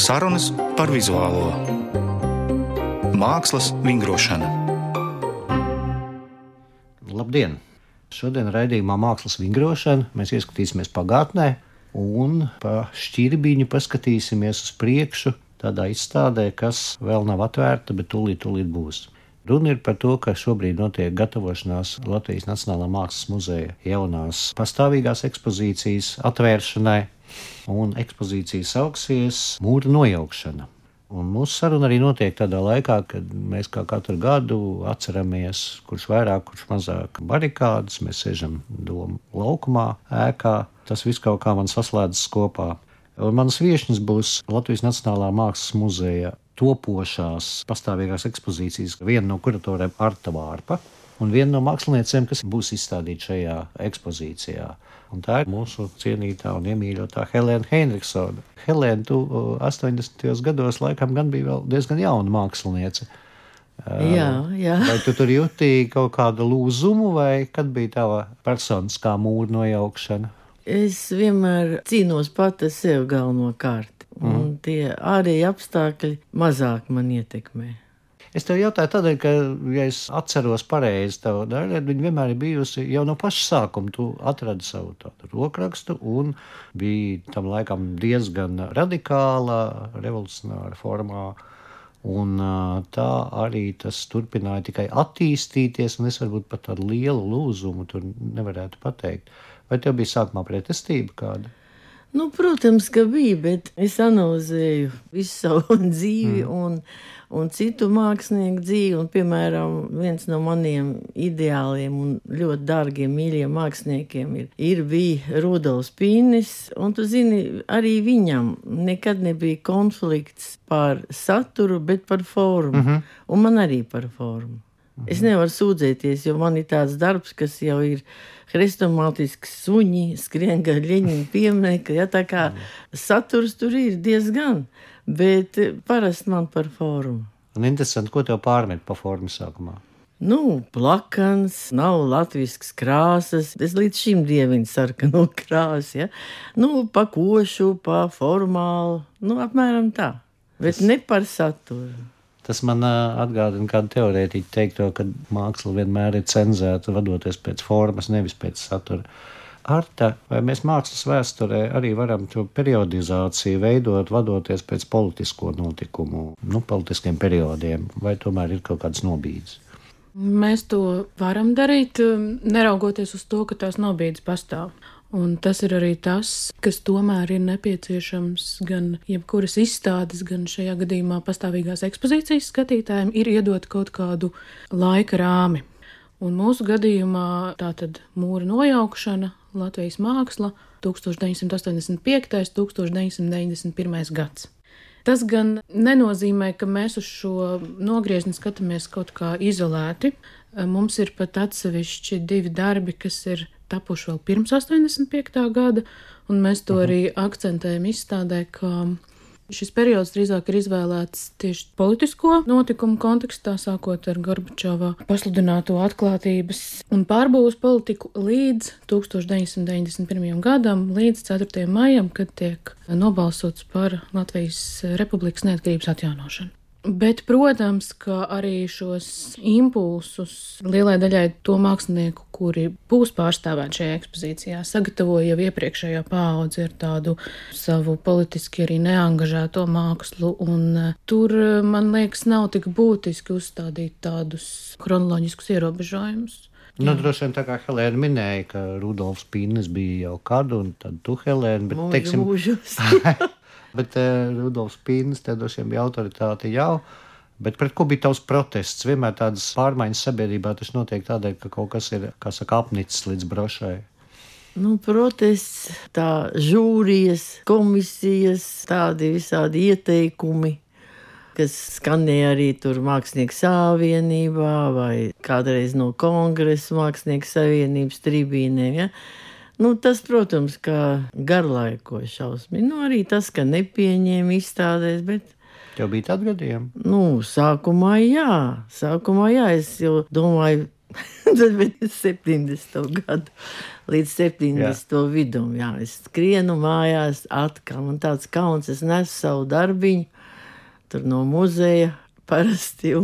Sarunas par vizuālo mākslas vingrošanu. Labdien! Šodien raidījumā Mākslas vingrošana mēs ieskatīsimies pagātnē un pa šķirbiņu paskatīsimies uz priekšu tādā izstādē, kas vēl nav atvērta, bet tūlīt, tūlīt būs. Runa ir par to, ka šobrīd notiek gatavošanās Latvijas Nacionālā Mākslas muzeja jaunās pastāvīgās ekspozīcijas atvēršanai, un ekspozīcija sauksies Mūra nojaukšana. Un mūsu saruna arī notiek tādā laikā, kad mēs kā katru gadu atceramies, kurš vairāk, kurš mazāk barikādas. Mēs sēžam domu laukumā, ēkā. Tas viss kaut kā man saslēdzas kopā. Un manas viesņas būs Latvijas Nacionālā Mākslas muzeja topošās pastāvīgās ekspozīcijas, viena no kuratoriem Arta Vārpa un viena no māksliniecēm, kas būs izstādīta šajā ekspozīcijā. Un tā ir mūsu cienītā un iemīļotā Helēna Heinrichsona. Helēna, tu 80. gados laikam gan bija diezgan jauna māksliniece. Jā, jā. Vai tu tur jutīji kaut kādu lūzumu, vai kad bija tava personiskā mūra nojaukšana? Es vienmēr cīnos pati sev galvenokārt, un mm. tie ārēji apstākļi mazāk man ietekmē. Es tev jautāju, tādēļ, ka, ja es atceros pareizi tavu darbu, viņa vienmēr ir bijusi jau no paša sākuma. Tu atradi savu tādu rokrakstu un bija tam laikam diezgan radikāla, revolucionāra formā. Un tā arī tas turpināja tikai attīstīties, un es varbūt pat tādu lielu lūzumu tur nevarētu pateikt. Vai tev bija sākumā pretestība kāda? Nu, protams, ka bija, bet es analizēju visu savu dzīvi mm. un, un citu mākslinieku dzīvi. Un, piemēram, viens no maniem ideāliem un ļoti dārgiem, mīļiem māksliniekiem ir, ir bija Rudolfs Pīnis. Un, tu zini, arī viņam nekad nebija konflikts par saturu, bet par formu. Mm -hmm. Un man arī par formu. Es nevaru sūdzēties, jo man ir tāds darbs, kas jau ir hrestomātisks suņi, skrien gar ļeņiem pieminiektu, ja tā kā saturs tur ir diezgan, bet parasti man par formu. Un interesanti, ko tev pārmet pa formu sākumā? Nu, plakans, nav latviešu krāsas. Es līdz šim dievinu sarkanu krāsu. Ja? Nu, pa košu, pa formālu. Nu, apmēram tā. Bet Tas... ne par saturu. Tas man atgādina kādu teorētiķu teikto, ka māksla vienmēr ir cenzēta vadoties pēc formas, nevis pēc satura. Arta, vai mēs mākslas vēsturē arī varam šo periodizāciju veidot, vadoties pēc politisko notikumu, nu, politiskiem periodiem, vai tomēr ir kaut kāds nobīdes? Mēs to varam darīt, neraugoties uz to, ka tās nobīdes pastāv. Un tas ir arī tas, kas tomēr ir nepieciešams gan jebkuras izstādes, gan šajā gadījumā pastāvīgās ekspozīcijas skatītājiem, ir iedot kaut kādu laika rāmi. Un mūsu gadījumā tā tad mūra nojaukšana, Latvijas māksla 1985. un 1991. gads. Tas gan nenozīmē, ka mēs uz šo nogriezni skatāmies kaut kā izolēti. Mums ir pat atsevišķi divi darbi, kas ir tapuši vēl pirms 85. gada, un mēs to Aha. arī akcentējam izstādē, ka šis periods drīzāk ir izvēlēts tieši politisko notikumu kontekstā, sākot ar Gorbačova pasludināto atklātības un pārbūves politiku līdz 1991. gadam, līdz 4. maijam, kad tiek nobalsots par Latvijas Republikas neatkarības atjaunošanu. Bet, protams, ka arī šos impulsus lielai daļai to mākslinieku, kuri būs pārstāvēti šajā ekspozīcijā, sagatavoja jau iepriekšējā paudze ar tādu savu politiski arī neangažēto mākslu. Un eh, tur, eh, man liekas, nav tik būtiski uzstādīt tādus chronoloģiskus ierobežojumus. Nu, droši vien tā kā Helēna minēja, ka Rudolfs Pīnis bija jau kādu, un tad tu, Helēna, bet, Mūžu, teiksim, Bet uh, Rudolfs Pīns te droši vien bija autoritāte jau. Bet pret ko bija tavs protests? Vienmēr tādas pārmaiņas sabiedrībā tas notiek tādēļ, ka kaut kas ir, kā saka, apnicis līdz brošai. Nu, protests, tā žūrijas, komisijas, tādi visādi ieteikumi, kas skanēja arī tur Mākslinieku savienībā vai kādreiz no kongresa Mākslinieku savienības tribīnēm. Ja? Nu, tas, protams, ka garlaiko šausmīgi. Nu, arī tas, ka nepieņēma izstādēs, bet. Tev bija tādi gadījumi? Nu, sākumā jā, sākumā jā, es jau domāju, Tad bija 70. gadu līdz 70. Jā. vidum. Jā, es skrienu mājās, atkal man tāds kauns, es nesu savu darbiņu tur no muzeja parasti,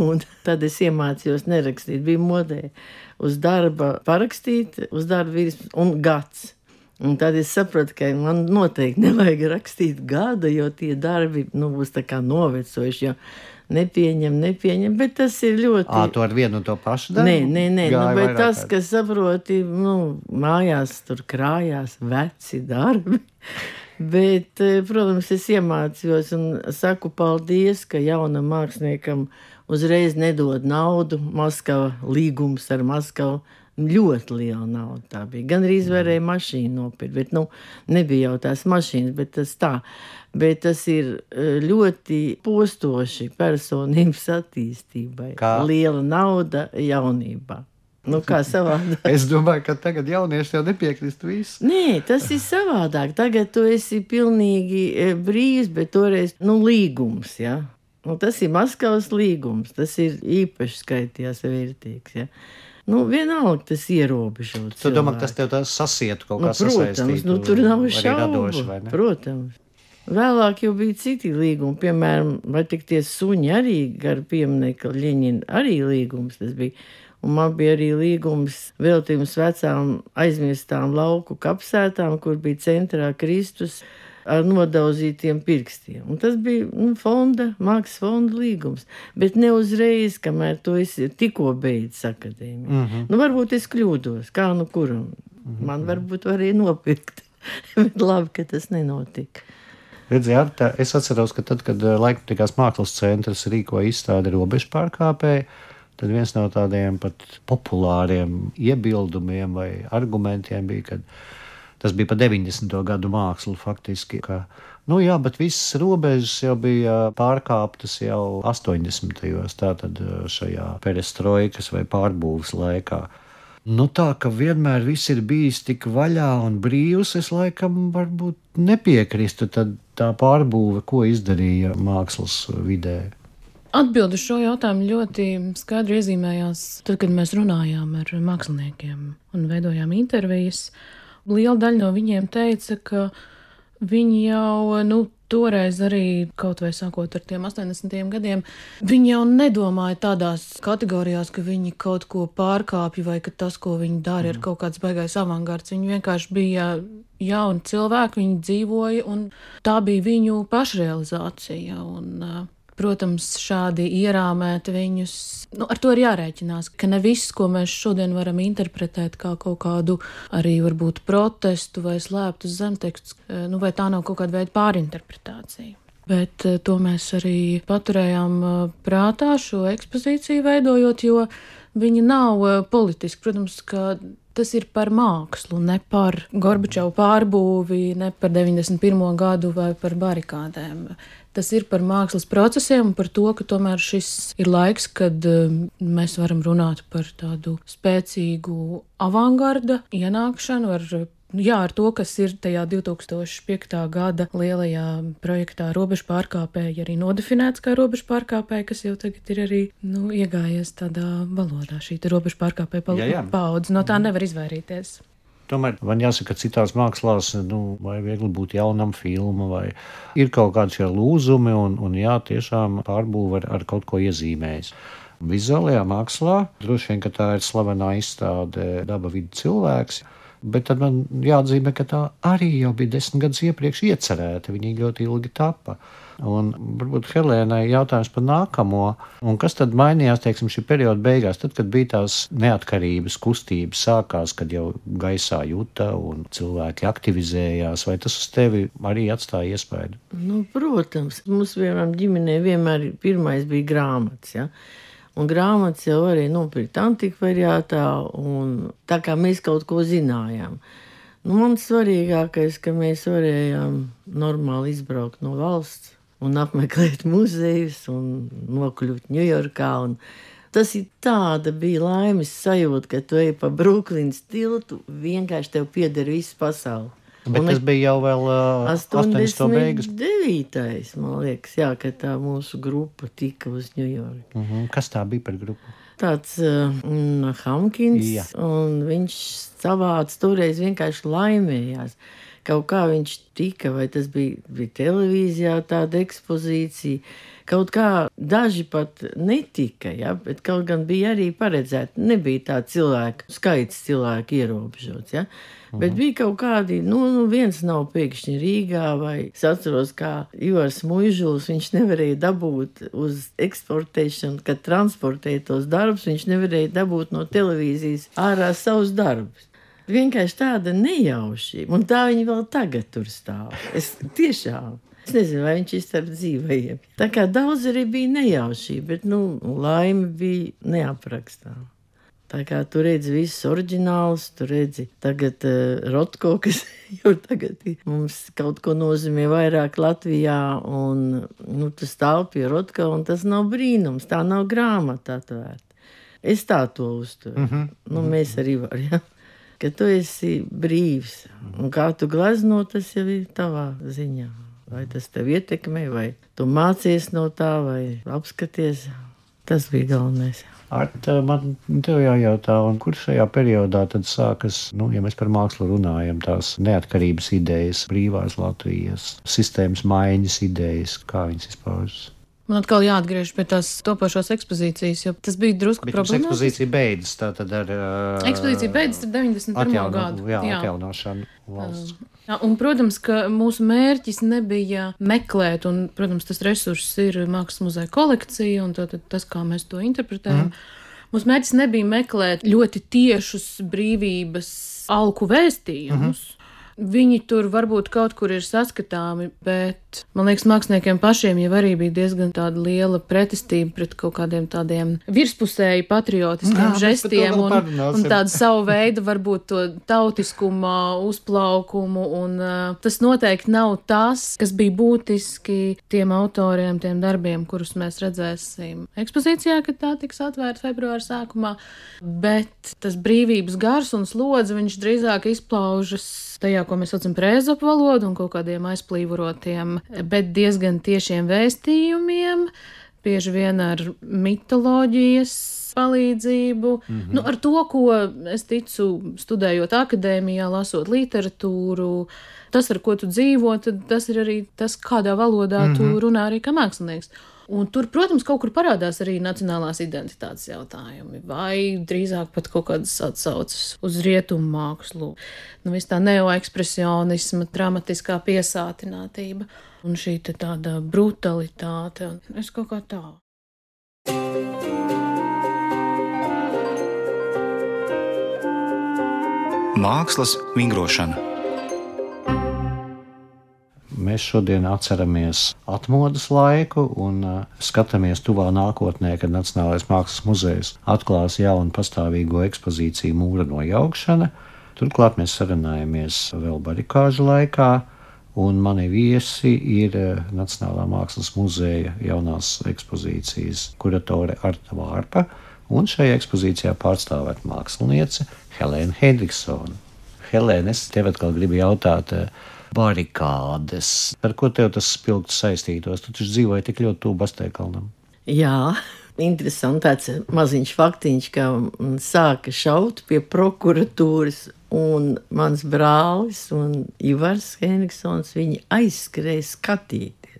tad es iemācījos nerakstīt. Bija modē uz darba parakstīt, uz darba vīrs un gads. Un tad es sapratu, ka man noteikti nevajag rakstīt gada, jo tie darbi nu, būs tā kā novecojuši. Nepieņem, nepieņem, bet tas ir ļoti. À, to ar vienu un to pašu darbu? Nē, nē, nē nu, bet tas, ka saproti, nu, mājās tur krājās veci darbi. Bet, eh, protams, es iemācījos un saku paldies, ka jaunam māksliniekam uzreiz nedod naudu. Maskava līgums ar Maskavu ļoti liela nauda. Tā bija. Gan arī varēja mašīnu nopirkt, bet nu, nebija jau tās mašīnas, bet tas tā. Bet tas ir e, ļoti postoši personības attīstībai. Kā? Liela nauda jaunībā. Nu, kā savādāk? es domāju, ka tagad jaunieši jau nepiekrist visu. Nē, tas ir savādāk. Tagad tu esi pilnīgi e, brīvs, bet toreiz nu, līgums. Ja? Nu, tas ir Maskavas līgums. Tas ir īpaši skaitījās vērtīgs. Ja? Nu, vienalga tas ierobežots. Tu domā, ka tas tev tas sasietu kaut kā nu, protams, nu, tur nav šaubu. Protams. Vēlāk jau bija citi līgumi, piemēram, vai tik tie suņi arī gar pieminiektu Ļeņina arī līgums tas bija. Un man bija arī līgums veltījums vecām aizmirstām lauku kapsētām, kur bija centrā Kristus ar nodauzītiem pirkstiem. Un tas bija nu, fonda, mākslas fonda līgums. Bet ne uzreiz, kamēr to es tikko beidzu akadēmiju. Mm -hmm. Nu, varbūt es kļūdos, kā nu kuram. Mm -hmm. Man varbūt varēja nopirkt. Bet labi, ka tas nenotika. Redziet, es atceros, ka tad, kad eh, Laikmatīgās mākslas centrs rīkoja izstādi robežu pārkāpēju, tad viens no tādiem pat populāriem iebildumiem vai argumentiem bija, ka Tas bija pa 90. gadu mākslu faktiski. Ka, nu jā, bet visas robežas jau bija pārkāptas jau 80. gados, tātad eh, šajā perestroikas vai pārbūves laikā. Nu, tā ka vienmēr viss ir bijis tik vaļā un brīvs, es laikam varbūt nepiekrīstu. Tā pārbūve, ko izdarīja mākslas vidē. Atbildi šo jautājumu ļoti skaidri iezīmējās tad, kad mēs runājām ar māksliniekiem un veidojām intervijas liela daļa no viņiem teica, ka viņi jau, nu, toreiz arī, kaut vai sākot ar tiem 80. gadiem, viņi jau nedomāja tādās kategorijās, ka viņi kaut ko pārkāpja vai ka tas, ko viņi dara, ir mhm. kaut kāds baigais avangards. Viņi vienkārši bija jauni cilvēki, viņi dzīvoja, un tā bija viņu pašrealizācija. Un, uh, Protams, šādi ierāmēt viņus, nu, ar to ir jārēķinās, ka ne viss, ko mēs šodien varam interpretēt kā kaut kādu arī varbūt protestu vai slēptus zemtekstus, eh, nu, vai tā nav kaut kāda veida pārinterpretācija. Bet eh, to mēs arī paturējām eh, prātā šo ekspozīciju veidojot, jo viņi nav politiski. Protams, ka tas ir par mākslu, ne par Gorbačovu pārbūvi, ne par 91. gadu vai par barikādēm. Tas ir par mākslas procesiem un par to, ka tomēr šis ir laiks, kad um, mēs varam runāt par tādu spēcīgu avangarda ienākšanu ar Jā, ar to, kas ir tajā 2005. gada lielajā projektā robežu pārkāpēji, arī nodefinēts kā robežu pārkāpēji, kas jau tagad ir arī nu, iegājies tādā valodā, šī robežu pārkāpēja paudze. No tā nevar izvairīties. Tomēr man jāsaka, ka citās mākslās, nu, vai viegli būt jaunam filmam, vai ir kaut kādi šie lūzumi, un, un jā, tiešām pārbūve ar, ar kaut ko iezīmējas. Vizuālajā mākslā droši vien tā ir slavenā izstāde Daba vidu cilvēks. Bet tad man jāatzīmē, ka tā arī jau bija desmit gadus iepriekš iecerēta. Viņa ļoti ilgi tapa. Un varbūt Helēnai jautājums par nākamo, un kas tad mainījās, teiksim, šī perioda beigās, tad, kad bija tās neatkarības kustības sākās, kad jau gaisā jūta un cilvēki aktivizējās, vai tas uz tevi arī atstāja iespēju? Nu, protams, mums vienam ģimenē vienmēr pirmais bija grāmatas, ja? Un grāmatas jau varēja nopirkt antikvariātā, un tā kā mēs kaut ko zinājām. Nu, man svarīgākais, ka mēs varējām normāli izbraukt no valsts, un apmeklēt muzejus un nokļūt Ņujorkā. Tas ir tāda bija laimes sajūta, ka tu ej pa Brooklynas tiltu, vienkārši tev pieder viss pasaule. Bet un tas bija jau vēl uh, 80. beigas. 9. man liekas, jā, ka tā mūsu grupa tika uz Ņujorku. Uh -huh. Kas tā bija par grupu? tāds uh, Hamkins, Jā. un viņš savāds toreiz vienkārši laimējās. Kaut kā viņš tika, vai tas bija, bija televīzijā, tāda ekspozīcija. Kaut kā daži pat netika, ja, bet kaut gan bija arī paredzēta. Nebija tā cilvēku skaits, cilvēku ierobežots. Ja. Bet bija kaut kādi, nu, nu viens nav pēkšņi Rīgā, vai es atceros, kā Ivars Muižuls, viņš nevarēja dabūt uz eksportēšanu, kad transportēja tos darbus, viņš nevarēja dabūt no televīzijas ārā savus darbus. Vienkārši tāda nejaušība, un tā viņa vēl tagad tur stāv. Es tiešām. Es nezinu, vai viņš ir starp dzīvajiem. Tā kā daudz arī bija nejaušība, bet, nu, laime bija neaprakstāma. Tā kā tu redzi visus oriģinālus, tu redzi tagad uh, Rotko, kas jau tagad mums kaut ko nozīmē vairāk Latvijā, un nu, tu stāv pie Rotko, un tas nav brīnums, tā nav grāmata atvērta. Es tā to uzturu. Mm -hmm. nu, mēs arī varam. Ja? Ka tu esi brīvs, un kā tu glezno, tas jau ir tavā ziņā. Vai tas tev ietekmē, vai tu mācies no tā, vai apskaties. Tas bija galvenais. Arta, man te jājautā, un kur šajā periodā tad sākas, nu, ja mēs par mākslu runājam, tās neatkarības idejas, brīvās Latvijas, sistēmas maiņas idejas, kā viņas izpaužas? Man atkal jāatgriež pie tās topošās ekspozīcijas, jo tas bija drusku problemātiski. ekspozīcija beidzas, ar... Uh, Ekspozīcija beidzas ar 91. atjauno, gadu. Jā, Jā. atjaunošanu valsts. Jā, un, protams, ka mūsu mērķis nebija meklēt, un, protams, tas resurss ir mākslas muzeja kolekcija, un tātad tas, kā mēs to interpretējam. Mm. Mūsu mērķis nebija meklēt ļoti tiešus brīvības alku vēstījumus. Mm -hmm. Viņi tur varbūt kaut kur ir saskatāmi, bet man liekas, māksliniekiem pašiem jau arī bija diezgan tāda liela pretestība pret kaut kādiem tādiem virspusēji patriotiskiem Jā, žestiem un, un tādu savu veidu, varbūt to tautiskuma uzplaukumu. Un, uh, tas noteikti nav tas, kas bija būtiski tiem autoriem, tiem darbiem, kurus mēs redzēsim ekspozīcijā, kad tā tiks atvērta februāra sākumā. Bet tas brīvības gars un slodze, viņš drīzāk izpaužas tajā, ko mēs saucam par ezopu valodu un kaut kādiem aizplīvorotiem, bet diezgan tiešiem vēstījumiem bieži vien ar mitoloģijas palīdzību. Mm -hmm. nu, ar to, ko es ticu, studējot akadēmijā, lasot literatūru, tas, ar ko tu dzīvo, tas ir arī tas, kādā valodā mm -hmm. tu runā arī kā mākslinieks. Un tur, protams, kaut kur parādās arī nacionālās identitātes jautājumi, vai drīzāk pat kaut kādas atsauces uz rietumu mākslu. Nu, viss tā neoekspresionisma, dramatiskā piesātinātība un šī tāda brutalitāte. Es kaut kā tā. Mākslas vingrošana. Mēs šodien atceramies atmodas laiku un uh, skatāmies tuvā nākotnē, kad Nacionālais Mākslas muzejs atklās jaunu pastāvīgo ekspozīciju mūra nojaukšana. Turklāt mēs sarunājamies vēl barikāžu laikā, un mani viesi ir uh, Nacionālā Mākslas muzeja jaunās ekspozīcijas kuratore Arta Vārpa, un šajā ekspozīcijā pārstāvēt māksliniece Helēna Hendriksona. Helēna, es tev atkal gribu jautāt, eh, barikādes. Ar ko tev tas spilgti saistītos? Tu taču dzīvoji tik ļoti tuvu Bastēkalnam. Jā, interesanti tāds maziņš faktiņš, ka sāka šaut pie prokuratūras, un mans brālis un Ivars Henriksons viņi aizskrēja skatīties.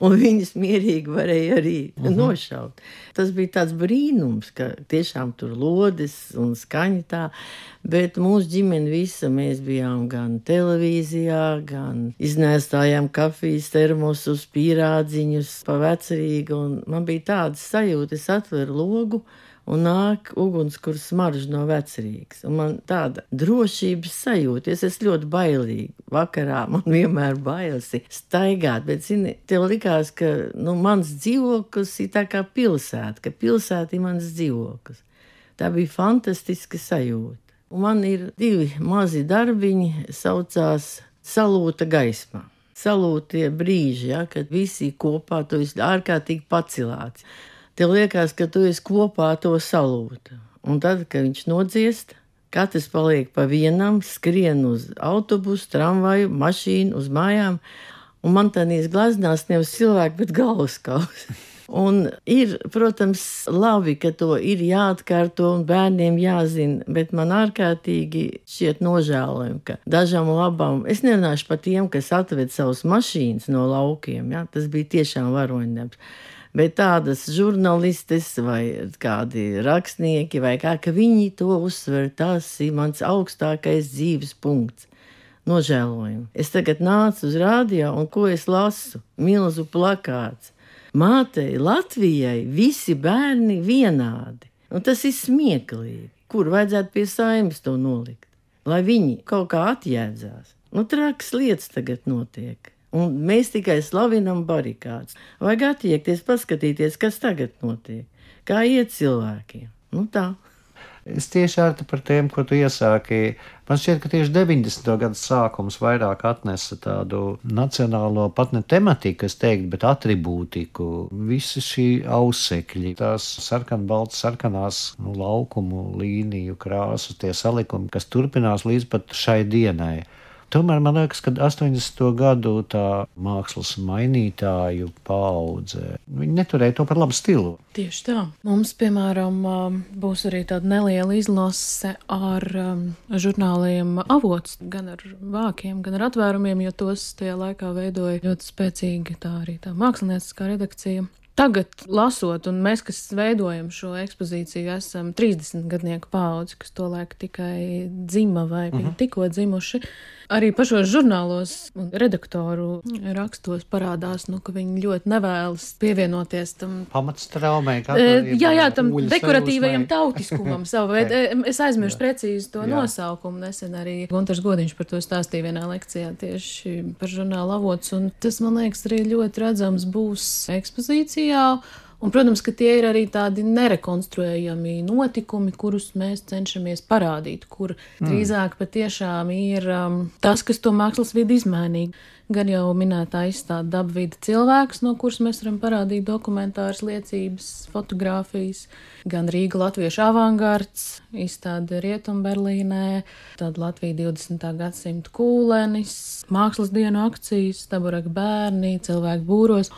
Un viņas mierīgi varēja arī uh -huh. nošaut. Tas bija tāds brīnums, ka tiešām tur lodes un skaņa tā, bet mūsu ģimene visa mēs bijām gan televīzijā, gan iznēstājām kafijas termosus, pīrādziņus pa vecerīgu, un man bija tāda sajūta, es atveru logu, un nāk ugunskurs smarža no vecerīgas. Un man tāda drošības sajūta, es esmu ļoti bailīga. Vakarā man vienmēr bailes ir staigāt, bet, zini, tev likās, ka nu, mans dzīvoklis ir tā kā pilsēta, ka pilsēta ir mans dzīvoklis. Tā bija fantastiska sajūta. Un man ir divi mazi darbiņi, saucās Salūta gaismā. Salūtie brīži, ja, kad visi ir kopā, tu esi ārkārtīgi pacilāts. Tev liekas, ka tu esi kopā to salūtu. Un tad, kad viņš nodziest, katrs paliek pa vienam, skrien uz autobusu, tramvaju, mašīnu, uz mājām. Un man tā nīs glaznās nevis cilvēki, bet galvaskausi. Un ir, protams, labi, ka to ir jāatkārto un bērniem jāzina, bet man ārkārtīgi šķiet nožēlojami, ka dažām labām, es nerunāšu par tiem, kas atved savus mašīnas no laukiem, ja? tas bija tiešām varoņdarbs. Bet tādas žurnālistes vai kādi rakstnieki, vai kā ka viņi to uzsver, tas ir mans augstākais dzīves punkts. Nožēlojami. Es tagad nācu uz rādio, un ko es lasu? Milzu plakāts. Mātei Latvijai visi bērni vienādi. Un tas ir smieklīgi. Kur vajadzētu pie saimnes to nolikt? Lai viņi kaut kā atjēdzās. Nu, traks lietas tagad notiek. Un mēs tikai slavinam barikādas. Vajag attiekties, paskatīties, kas tagad notiek. Kā iet cilvēkiem? Nu tā. Es tieši ar par tiem, ko tu iesāki. Man šķiet, ka tieši 90. gada sākums vairāk atnesa tādu nacionālo pat ne tematiku, es teiktu, bet atribūtiku. Visi šī ausekļi, tās sarkanbaltas, sarkanās nu, laukumu līniju krāsas, tie salikumi, kas turpinās līdz pat šai dienai. Tomēr man liekas, ka 80. gadu tā mākslas mainītāju paudze neturēja to par labu stilu. Tieši tā. Mums, piemēram, um, būs arī tāda neliela izlase ar um, žurnāliem avots, gan ar vākiem, gan ar atvērumiem, jo tos tajā laikā veidoja ļoti spēcīgi tā arī tā mākslinieckā redakcija. Tagad, lasot, un mēs, kas veidojam šo ekspozīciju, esam 30 gadnieku paudze, kas to laiku tikai dzima vai uh -huh. tikko dzimuši. Arī pašos žurnālos un redaktoru rakstos parādās, nu, ka viņi ļoti nevēlas pievienoties tam pamatstraumē. E, jā, jā, tam dekoratīvajam tautiskumam. savu, bet, es aizmirsu precīzi to jā. nosaukumu. Nesen arī Gunārs Godiņš par to stāstīja vienā lekcijā tieši par žurnālu avots. Un tas, man liekas, arī ļoti redzams būs ekspozīcijā Latvijā. Un, protams, ka tie ir arī tādi nerekonstruējami notikumi, kurus mēs cenšamies parādīt, kur mm. drīzāk patiešām ir um, tas, kas to mākslas vidi izmainīja. Gan jau minētā izstāde dabvida cilvēks, no kuras mēs varam parādīt dokumentāras liecības, fotografijas, gan Rīga Latviešu avangards, izstāde Rietumberlīnē, tad Latvija 20. gadsimta kūlenis, mākslas dienu akcijas, taburek bērni, cilvēku būros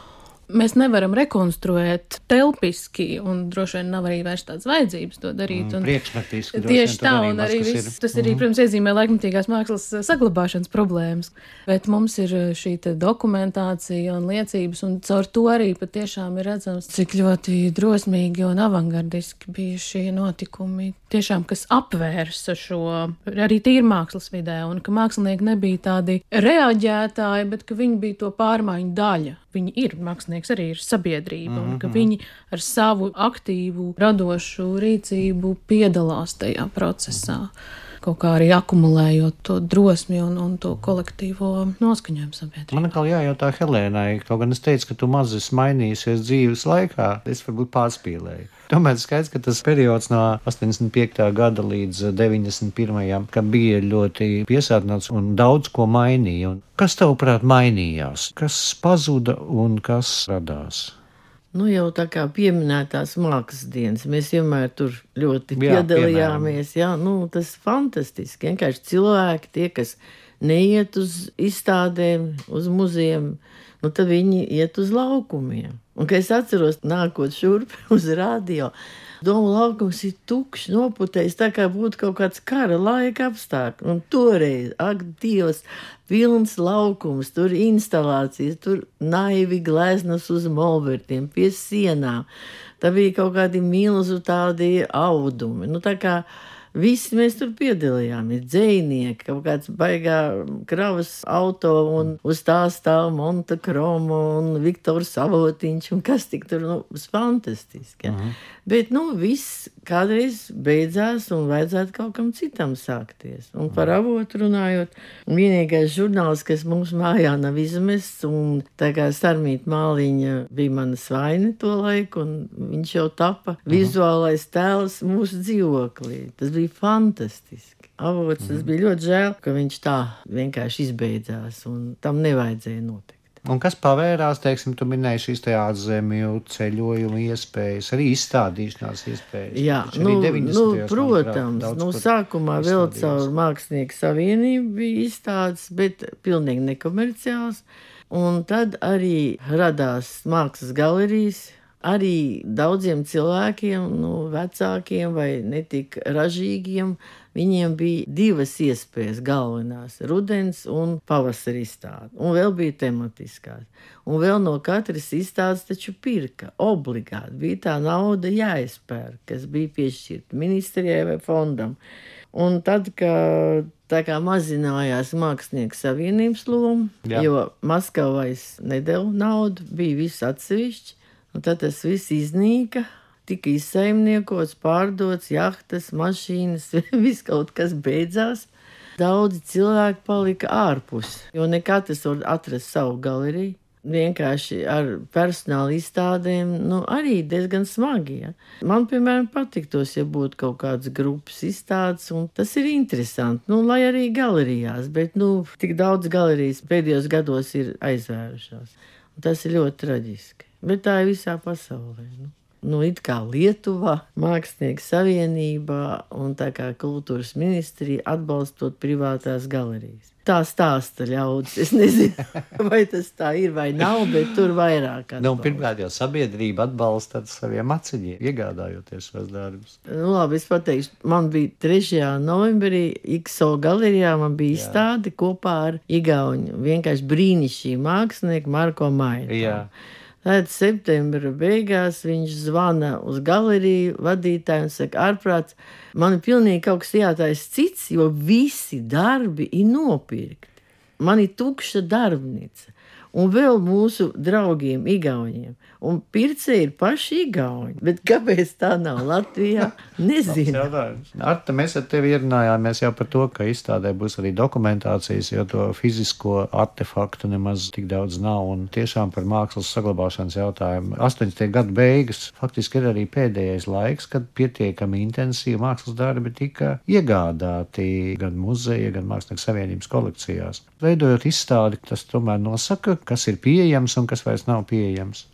mēs nevaram rekonstruēt telpiski, un droši vien nav arī vairs tādas vajadzības to darīt. Mm, priekšmetiski. Tieši tā, un arī viss, tas arī, mm. protams, iezīmē laikmatīgās mākslas saglabāšanas problēmas. Bet mums ir eh, šī dokumentācija un liecības, un caur to arī patiešām ir redzams, cik ļoti drosmīgi un avangardiski bija šie notikumi. Tiešām, kas apvērsa šo arī tīri mākslas vidē, un ka mākslinieki nebija tādi reaģētāji, bet ka viņi bija to pārmaiņu daļa. Viņi ir mākslinieks arī ir sabiedrība, mm -hmm. un ka mhm. viņi ar savu aktīvu, radošu rīcību piedalās tajā procesā. Kaut kā arī akumulējot to drosmi un, un to kolektīvo noskaņojumu sabiedrībā. Man atkal jājautā Helēnai, kaut gan es teicu, ka tu maz esi mainījusies dzīves laikā, es varbūt pārspīlēju. Tomēr skaidrs, ka tas periods no 85. gada līdz 91. ka bija ļoti piesātināts un daudz ko mainīja. Un kas tavuprāt mainījās? Kas pazuda un kas radās? Nu, jau tā kā pieminētās mākslas dienas, mēs vienmēr tur ļoti jā, piedalījāmies. Piemēram. Jā, nu, tas ir fantastiski. Vienkārši cilvēki, tie, kas neiet uz izstādēm, uz muzejiem, nu, tad viņi iet uz laukumiem. Un, kad es atceros, nākot šurp uz radio, Doma laukums ir tukšs, noputējis, tā kā būtu kaut kāds kara laika apstākļi. Un toreiz, ak, Dievs, pilns laukums, tur instalācijas, tur naivi gleznas uz molbertiem, pie sienām. Tā bija kaut kādi milzu tādi audumi. Nu, tā kā Visi mēs tur piedalījāmies. Dzēnieki, kaut kāds baigā kravas auto un uz tā stāv Monta Kromo un Viktors Savotiņš un kas tik tur, nu, fantastiski. Ja? Uh -huh. Bet, nu, viss kādreiz beidzās un vajadzētu kaut kam citam sākties. Un par avotu runājot, vienīgais žurnāls, kas mums mājā nav izmests, un tā kā Sarmīta Māliņa bija mana svaine to laiku, un viņš jau tapa mhm. vizuālais tēls mūsu dzīvoklī. Tas bija fantastiski. Avots, tas mhm. bija ļoti žēl, ka viņš tā vienkārši izbeidzās, un tam nevajadzēja notikt. Un kas pavērās, teiksim, tu minēji šīs ārzemju ceļojumu iespējas, arī izstādīšanās iespējas. Jā, nu, nu, protams, nu, sākumā vēl caur Mākslinieku savienību bija izstādes, bet pilnīgi nekomerciāls. Un tad arī radās mākslas galerijas arī daudziem cilvēkiem, nu, vecākiem vai netik ražīgiem, viņiem bija divas iespējas galvenās - rudens un pavasara izstāde, un vēl bija tematiskās. Un vēl no katras izstādes taču pirka obligāti. Bija tā nauda jāizpērk, kas bija piešķirta ministrijai vai fondam. Un tad, kad tā kā mazinājās mākslinieku savienības loma, Jā. jo Maskavais nedēļa naudu, bija viss atsevišķi, un tad tas viss iznīka. Tika izsaimniekots, pārdots, jahtas, mašīnas, viss kaut kas beidzās. Daudzi cilvēki palika ārpus, jo ne katrs var atrast savu galeriju. Vienkārši ar personāla izstādēm, nu, arī diezgan smagi. Ja. Man, piemēram, patiktos, ja būtu kaut kādas grupas izstādes, un tas ir interesanti. Nu, lai arī galerijās, bet, nu, tik daudz galerijas pēdējos gados ir aizvērušās. Un tas ir ļoti traģiski. Bet tā ir visā pasaulē. Nu nu, it kā Lietuvā, Mākslinieku savienībā un tā kā kultūras ministrija atbalstot privātās galerijas. Tā stāsta ļaudis. Es nezinu, vai tas tā ir vai nav, bet tur vairāk. Nu, pirmkārt, jau sabiedrība atbalsta ar saviem aciņiem, iegādājoties savus darbus. Nu, labi, es pateikšu, man bija 3. novembrī XO galerijā, man bija Jā. izstāde kopā ar Igauņu. Vienkārši brīnišķīgu mākslinieku Marko Mainu. Tad septembra beigās viņš zvana uz galeriju vadītāju un saka, ārprāt, man ir pilnīgi kaut kas jātaisa cits, jo visi darbi ir nopirkti. Man ir tukša darbnīca. Un vēl mūsu draugiem, Igauniem. Un pircēji ir paši Igauni. Bet kāpēc tā nav Latvijā? Nezinu. Arta, mēs ar tevi ierunājāmies jau par to, ka izstādē būs arī dokumentācijas, jo to fizisko artefaktu nemaz tik daudz nav. Un tiešām par mākslas saglabāšanas jautājumu 80. gadu beigas faktiski ir arī pēdējais laiks, kad pietiekami intensīvi mākslas darbi tika iegādāti gan muzeja, gan mākslinieku savienības kolekcijās. Veidojot izstādi, tas tomēr nosaka, kas ir pieejams un kas vairs nav pieejams.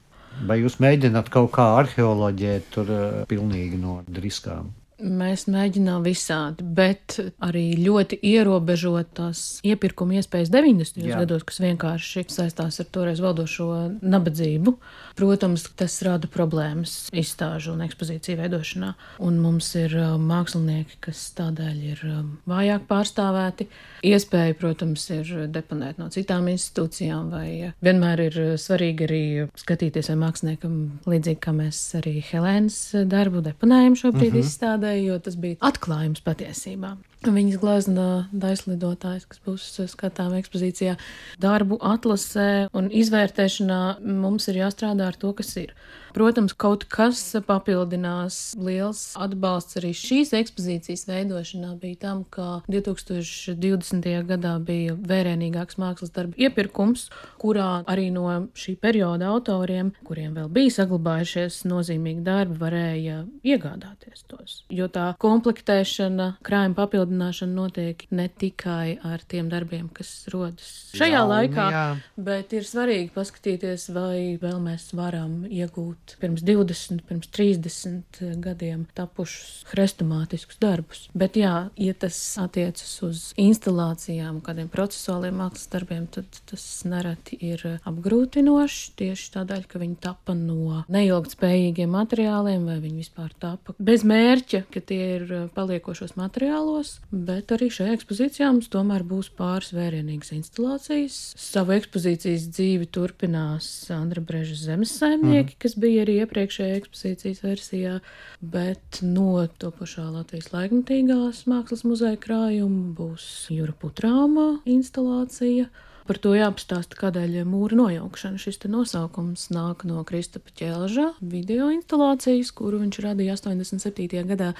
Vai jūs mēģināt kaut kā arheoloģēt tur eh, pilnīgi no driskām? Mēs mēģinām visādi, bet arī ļoti ierobežotas iepirkuma iespējas 90. Jā. gados, kas vienkārši saistās ar toreiz valdošo nabadzību. Protams, tas rada problēmas izstāžu un ekspozīciju veidošanā. Un mums ir uh, mākslinieki, kas tādēļ ir um, vājāk pārstāvēti. Iespēja, protams, ir deponēt no citām institūcijām, vai uh, vienmēr ir uh, svarīgi arī skatīties, vai māksliniekam, līdzīgi kā mēs arī Helēnas darbu deponējam šobrīd mm -hmm. izstādē, jo tas bija atklājums patiesībā. Viņas glezna daļslidotājs, kas būs skatām ekspozīcijā, darbu atlasē un izvērtēšanā mums ir jāstrādā ar to, kas ir. Protams, kaut kas papildinās. Liels atbalsts arī šīs ekspozīcijas veidošanā bija tam, ka 2020. gadā bija vērienīgāks mākslas darbu iepirkums, kurā arī no šī perioda autoriem, kuriem vēl bija saglabājušies nozīmīgi darbi, varēja iegādāties tos. Jo tā komplektēšana, krājuma papildināšana notiek ne tikai ar tiem darbiem, kas rodas šajā Jauni, laikā, jā. bet ir svarīgi paskatīties, vai vēl mēs varam iegūt pirms 20, pirms 30 gadiem tapušus hrestomātiskus darbus. Bet, jā, ja tas attiecas uz instalācijām, kādiem procesuāliem mākslas darbiem, tad tas nereti ir apgrūtinoši tieši tādēļ, ka viņi tapa no neilgtspējīgiem materiāliem, vai viņi vispār tapa bez mērķa, ka tie ir paliekošos materiālos, bet arī šajā ekspozīcijā mums tomēr būs pāris vērienīgas instalācijas. Savu ekspozīcijas dzīvi turpinās Andra Breža zemes saimnieki, mm. kas bija arī iepriekšējā ekspozīcijas versijā, bet no to pašā Latvijas laikmatīgās mākslas muzeja krājuma būs Jūra Putrāma instalācija. Par to jāpastāsta, kādēļ mūra nojaukšana. Šis nosaukums nāk no Kristapa Čelža video instalācijas, kuru viņš radīja 87. gadā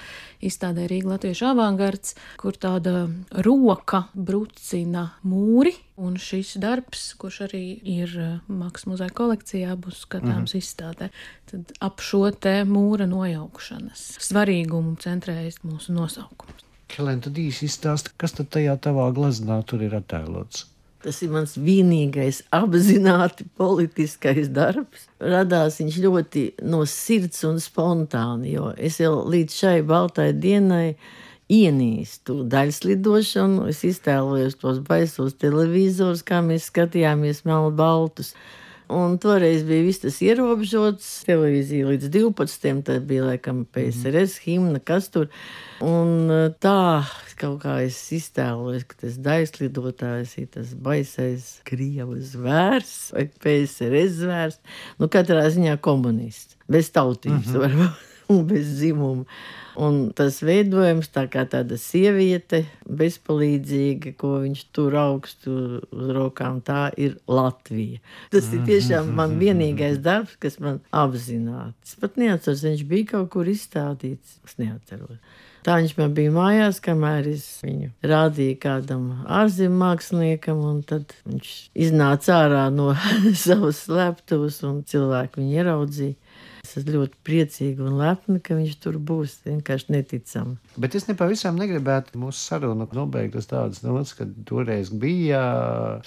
izstādē Rīga Latviešu avangards, kur tāda roka brucina mūri. Un šis darbs, kurš arī ir Mākslas muzeja kolekcijā, būs skatāms mm. izstādē. Tad ap šo te mūra nojaukšanas svarīgumu centrējas mūsu nosaukums. Helēna, tad īsi izstāsti, kas tad tajā tavā gleznā tur ir attēlots? Tas ir mans vienīgais apzināti politiskais darbs. Radās viņš ļoti no sirds un spontāni, jo es jau līdz šai baltai dienai ienīstu daļslidošanu. Es iztēlojos tos baisos televizorus, kā mēs skatījāmies melnu baltus. Un toreiz bija viss tas ierobežots. Televīzija līdz 12. tad bija laikam PSRS himna, kas tur. Un eh, tā kaut kā es iztēlojos, ka tas daļslidotājs ir tas baisais krievu zvērs vai PSRS zvērs. Nu, katrā ziņā komunists, bez tautības uh -huh. varbūt un bez dzimuma. Un tas veidojums, tā kā tāda sieviete, bezpalīdzīga, ko viņš tur augstu uz rokām, tā ir Latvija. Tas ir tiešām man vienīgais darbs, kas man apzināti. Es pat neatceros, viņš bija kaut kur izstādīts. Es neatceros. Tā viņš man bija mājās, kamēr es viņu rādīju kādam ārzemju māksliniekam, un tad viņš iznāca ārā no savas sleptuvas, un cilvēki viņu ieraudzīja. Es esmu ļoti priecīga un lepna, ka viņš tur būs. Vienkārši neticami. Bet es nepavisam negribētu mūsu sarunu nobeigt uz tādas nots, ka toreiz bija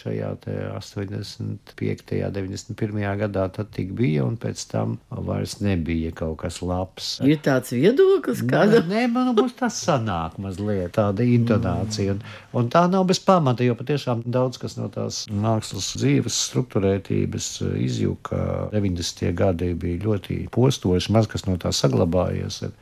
šajā 85. un 91. gadā, tad tik bija, un pēc tam vairs nebija kaut kas labs. Ir tāds viedoklis, kāda? Nē, man būs tas sanāk mazliet tāda intonācija, un, un tā nav bez pamata, jo patiešām daudz kas no tās mākslas dzīves struktūrētības izjūka 90. gadi bija ļoti postoši, maz kas no tā saglabājies. Ir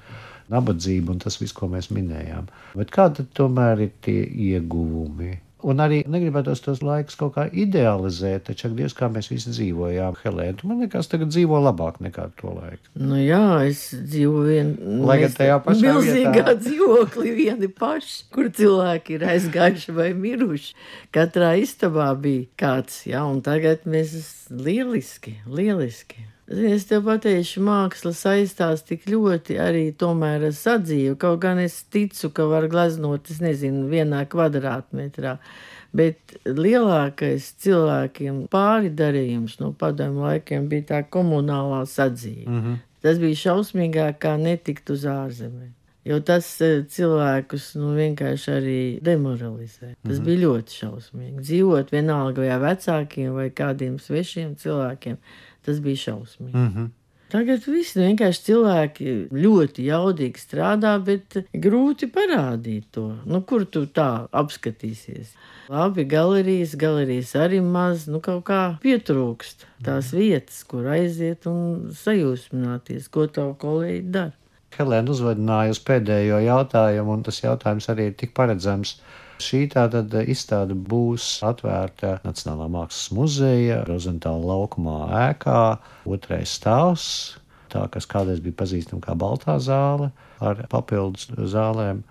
nabadzība un tas viss, ko mēs minējām. Bet kādi tomēr ir tie ieguvumi? Un arī negribētu tos laikus kaut kā idealizēt, taču, Dievs, kā mēs visi dzīvojām, Helēna, man liekas, tagad dzīvo labāk nekā to laiku. Nu jā, es dzīvoju vienā Lai gan tajā pašā milzīgā dzīvoklī vieni paši, kur cilvēki ir aizgājuši vai miruši. Katrā istabā bija kāds, jā, un tagad mēs lieliski, lieliski. Zini, Es tev pateikšu, māksla saistās tik ļoti arī tomēr ar sadzīvi. Kaut gan es ticu, ka var gleznot, es nezinu, vienā kvadrātmetrā. Bet lielākais cilvēkiem pāri darījums no padomu laikiem bija tā komunālā sadzīve. Mm -hmm. Tas bija šausmīgāk kā netikt uz ārzemēm. Jo tas eh, cilvēkus nu, vienkārši arī demoralizē. Tas mm -hmm. bija ļoti šausmīgi. Dzīvot vienalga vai vecākiem vai kādiem svešiem cilvēkiem, tas bija šausmīgi. Mm -hmm. Tagad viss vienkārši cilvēki ļoti jaudīgi strādā, bet grūti parādīt to. Nu, kur tu tā apskatīsies? Labi, galerijas, galerijas arī maz, nu kaut kā pietrūkst tās vietas, kur aiziet un sajūsmināties, ko tavu kolēģi dara. Helēna uzvedināja uz pēdējo jautājumu, un tas jautājums arī ir tik paredzams. Šī tātad izstāde būs atvērta Nacionālā mākslas muzeja Rozentāla laukumā ēkā, otrais stāvs, tā kas kādreiz bija pazīstama kā Baltā zāle ar papildus zālēm.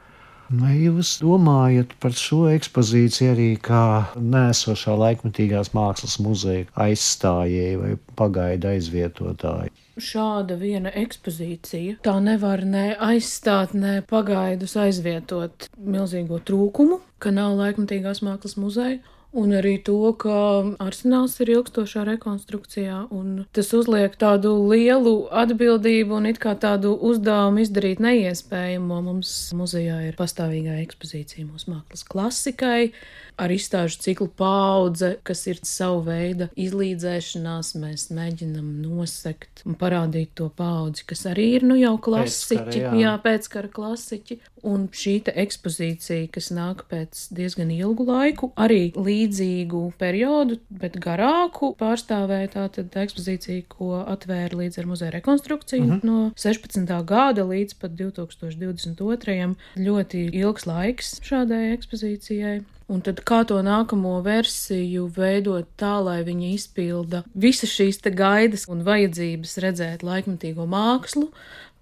Vai jūs domājat par šo ekspozīciju arī kā nēsošā laikmatīgās mākslas muzeja aizstājēji vai pagaidu aizvietotāji? Šāda viena ekspozīcija tā nevar ne aizstāt, ne pagaidus aizvietot milzīgo trūkumu, ka nav laikmatīgās mākslas muzeja. Un arī to, ka arsenāls ir ilgstošā rekonstrukcijā, un tas uzliek tādu lielu atbildību un it kā tādu uzdevumu izdarīt neiespējamo. Mums muzejā ir pastāvīgā ekspozīcija mūsu mākslas klasikai, ar izstāžu ciklu paudze, kas ir savu veidu izlīdzēšanās. Mēs mēģinam nosekt un parādīt to paudzi, kas arī ir nu jau klasiķi, Pēckara, jā. jā, pēckara klasiķi. Un šī ekspozīcija, kas nāk pēc diezgan ilgu laiku, arī līdzīgu periodu, bet garāku, pārstāvēja tātad ekspozīcija, ko atvēra līdz ar muzeja rekonstrukciju uh -huh. no 16. gada līdz pat 2022. Ļoti ilgs laiks šādai ekspozīcijai. Un tad kā to nākamo versiju veidot tā, lai viņi izpilda visas šīs te gaidas un vajadzības redzēt laikmatīgo mākslu,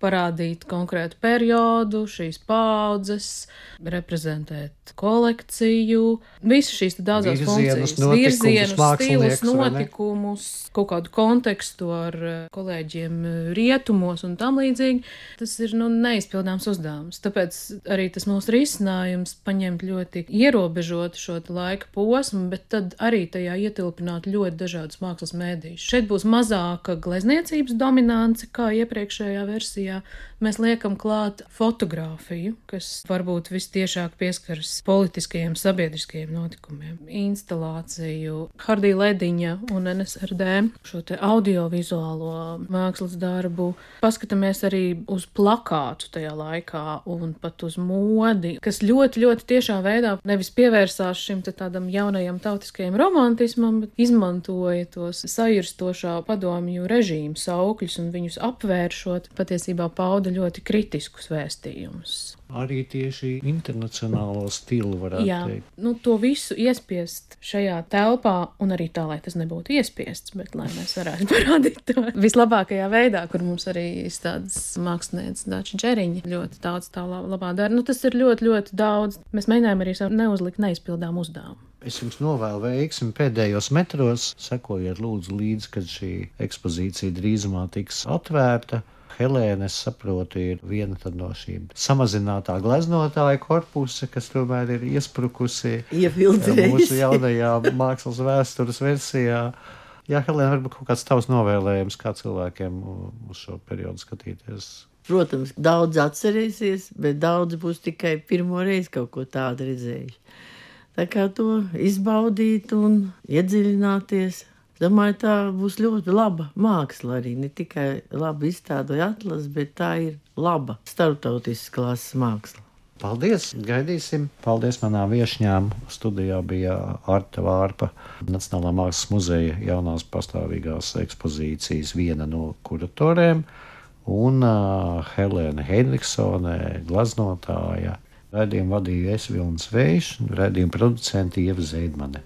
parādīt konkrētu periodu, šīs paudzes, reprezentēt kolekciju, visas šīs Virzienus, funkcijas, virzienus, stilus, notikumus, kaut kādu kontekstu ar eh, kolēģiem eh, rietumos un tam līdzīgi. Tas ir nu, neizpildāms uzdevums. Tāpēc arī tas mūsu risinājums paņemt ļoti ierobežotu šo laika posmu, bet tad arī tajā ietilpināt ļoti dažādus mākslas mēdījus. Šeit būs mazāka glezniecības dominance kā iepriekšējā versijā, ekspozīcijā mēs liekam klāt fotografiju, kas varbūt vistiešāk pieskaras politiskajiem, sabiedriskajiem notikumiem, instalāciju, Hardī Lediņa un NSRD šo te audiovizuālo mākslas darbu. Paskatāmies arī uz plakātu tajā laikā un pat uz modi, kas ļoti, ļoti tiešā veidā nevis pievērsās šim tādam jaunajam tautiskajam romantismam, bet izmantoja tos sajurstošā padomju režīmu saukļus un viņus apvēršot, patiesībā pauda ļoti kritiskus vēstījumus. Arī tieši internacionālo stilu varētu Jā, teikt. nu, to visu iespiest šajā telpā, un arī tā, lai tas nebūtu iespiests, bet lai mēs varētu parādīt to vislabākajā veidā, kur mums arī izstādes mākslinieks Dāča Džeriņa ļoti daudz tā labā dara. Nu, tas ir ļoti, ļoti daudz. Mēs mēģinājām arī sev neuzlikt neizpildām uzdevumu. Es jums novēlu veiksmi pēdējos metros. Sekojiet, lūdzu, līdzi, kad šī ekspozīcija drīzumā tiks atvērta. Helēna, es saprotu, ir viena no šīm samazinātā gleznotāja korpusa, kas tomēr ir iesprukusi Iefiltrējusi. mūsu jaunajā mākslas vēstures versijā. Jā, Helēna, varbūt kaut kāds tavs novēlējums, kā cilvēkiem uz šo periodu skatīties. Protams, daudz atcerēsies, bet daudz būs tikai pirmo reizi kaut ko tādu redzējuši. Tā kā to izbaudīt un iedziļināties. Domāju, tā būs ļoti laba māksla arī. Ne tikai labi izstādoja atlases, bet tā ir laba starptautiskas klases māksla. Paldies! Gaidīsim! Paldies manām viesņām! Studijā bija Arta Vārpa, Nacionālā mākslas muzeja jaunās pastāvīgās ekspozīcijas viena no kuratoriem, un uh, Helēna Henriksone, glaznotāja. Radījumu vadīja es Vilnis Vējš, radījuma producenti Ieva Zeidmane.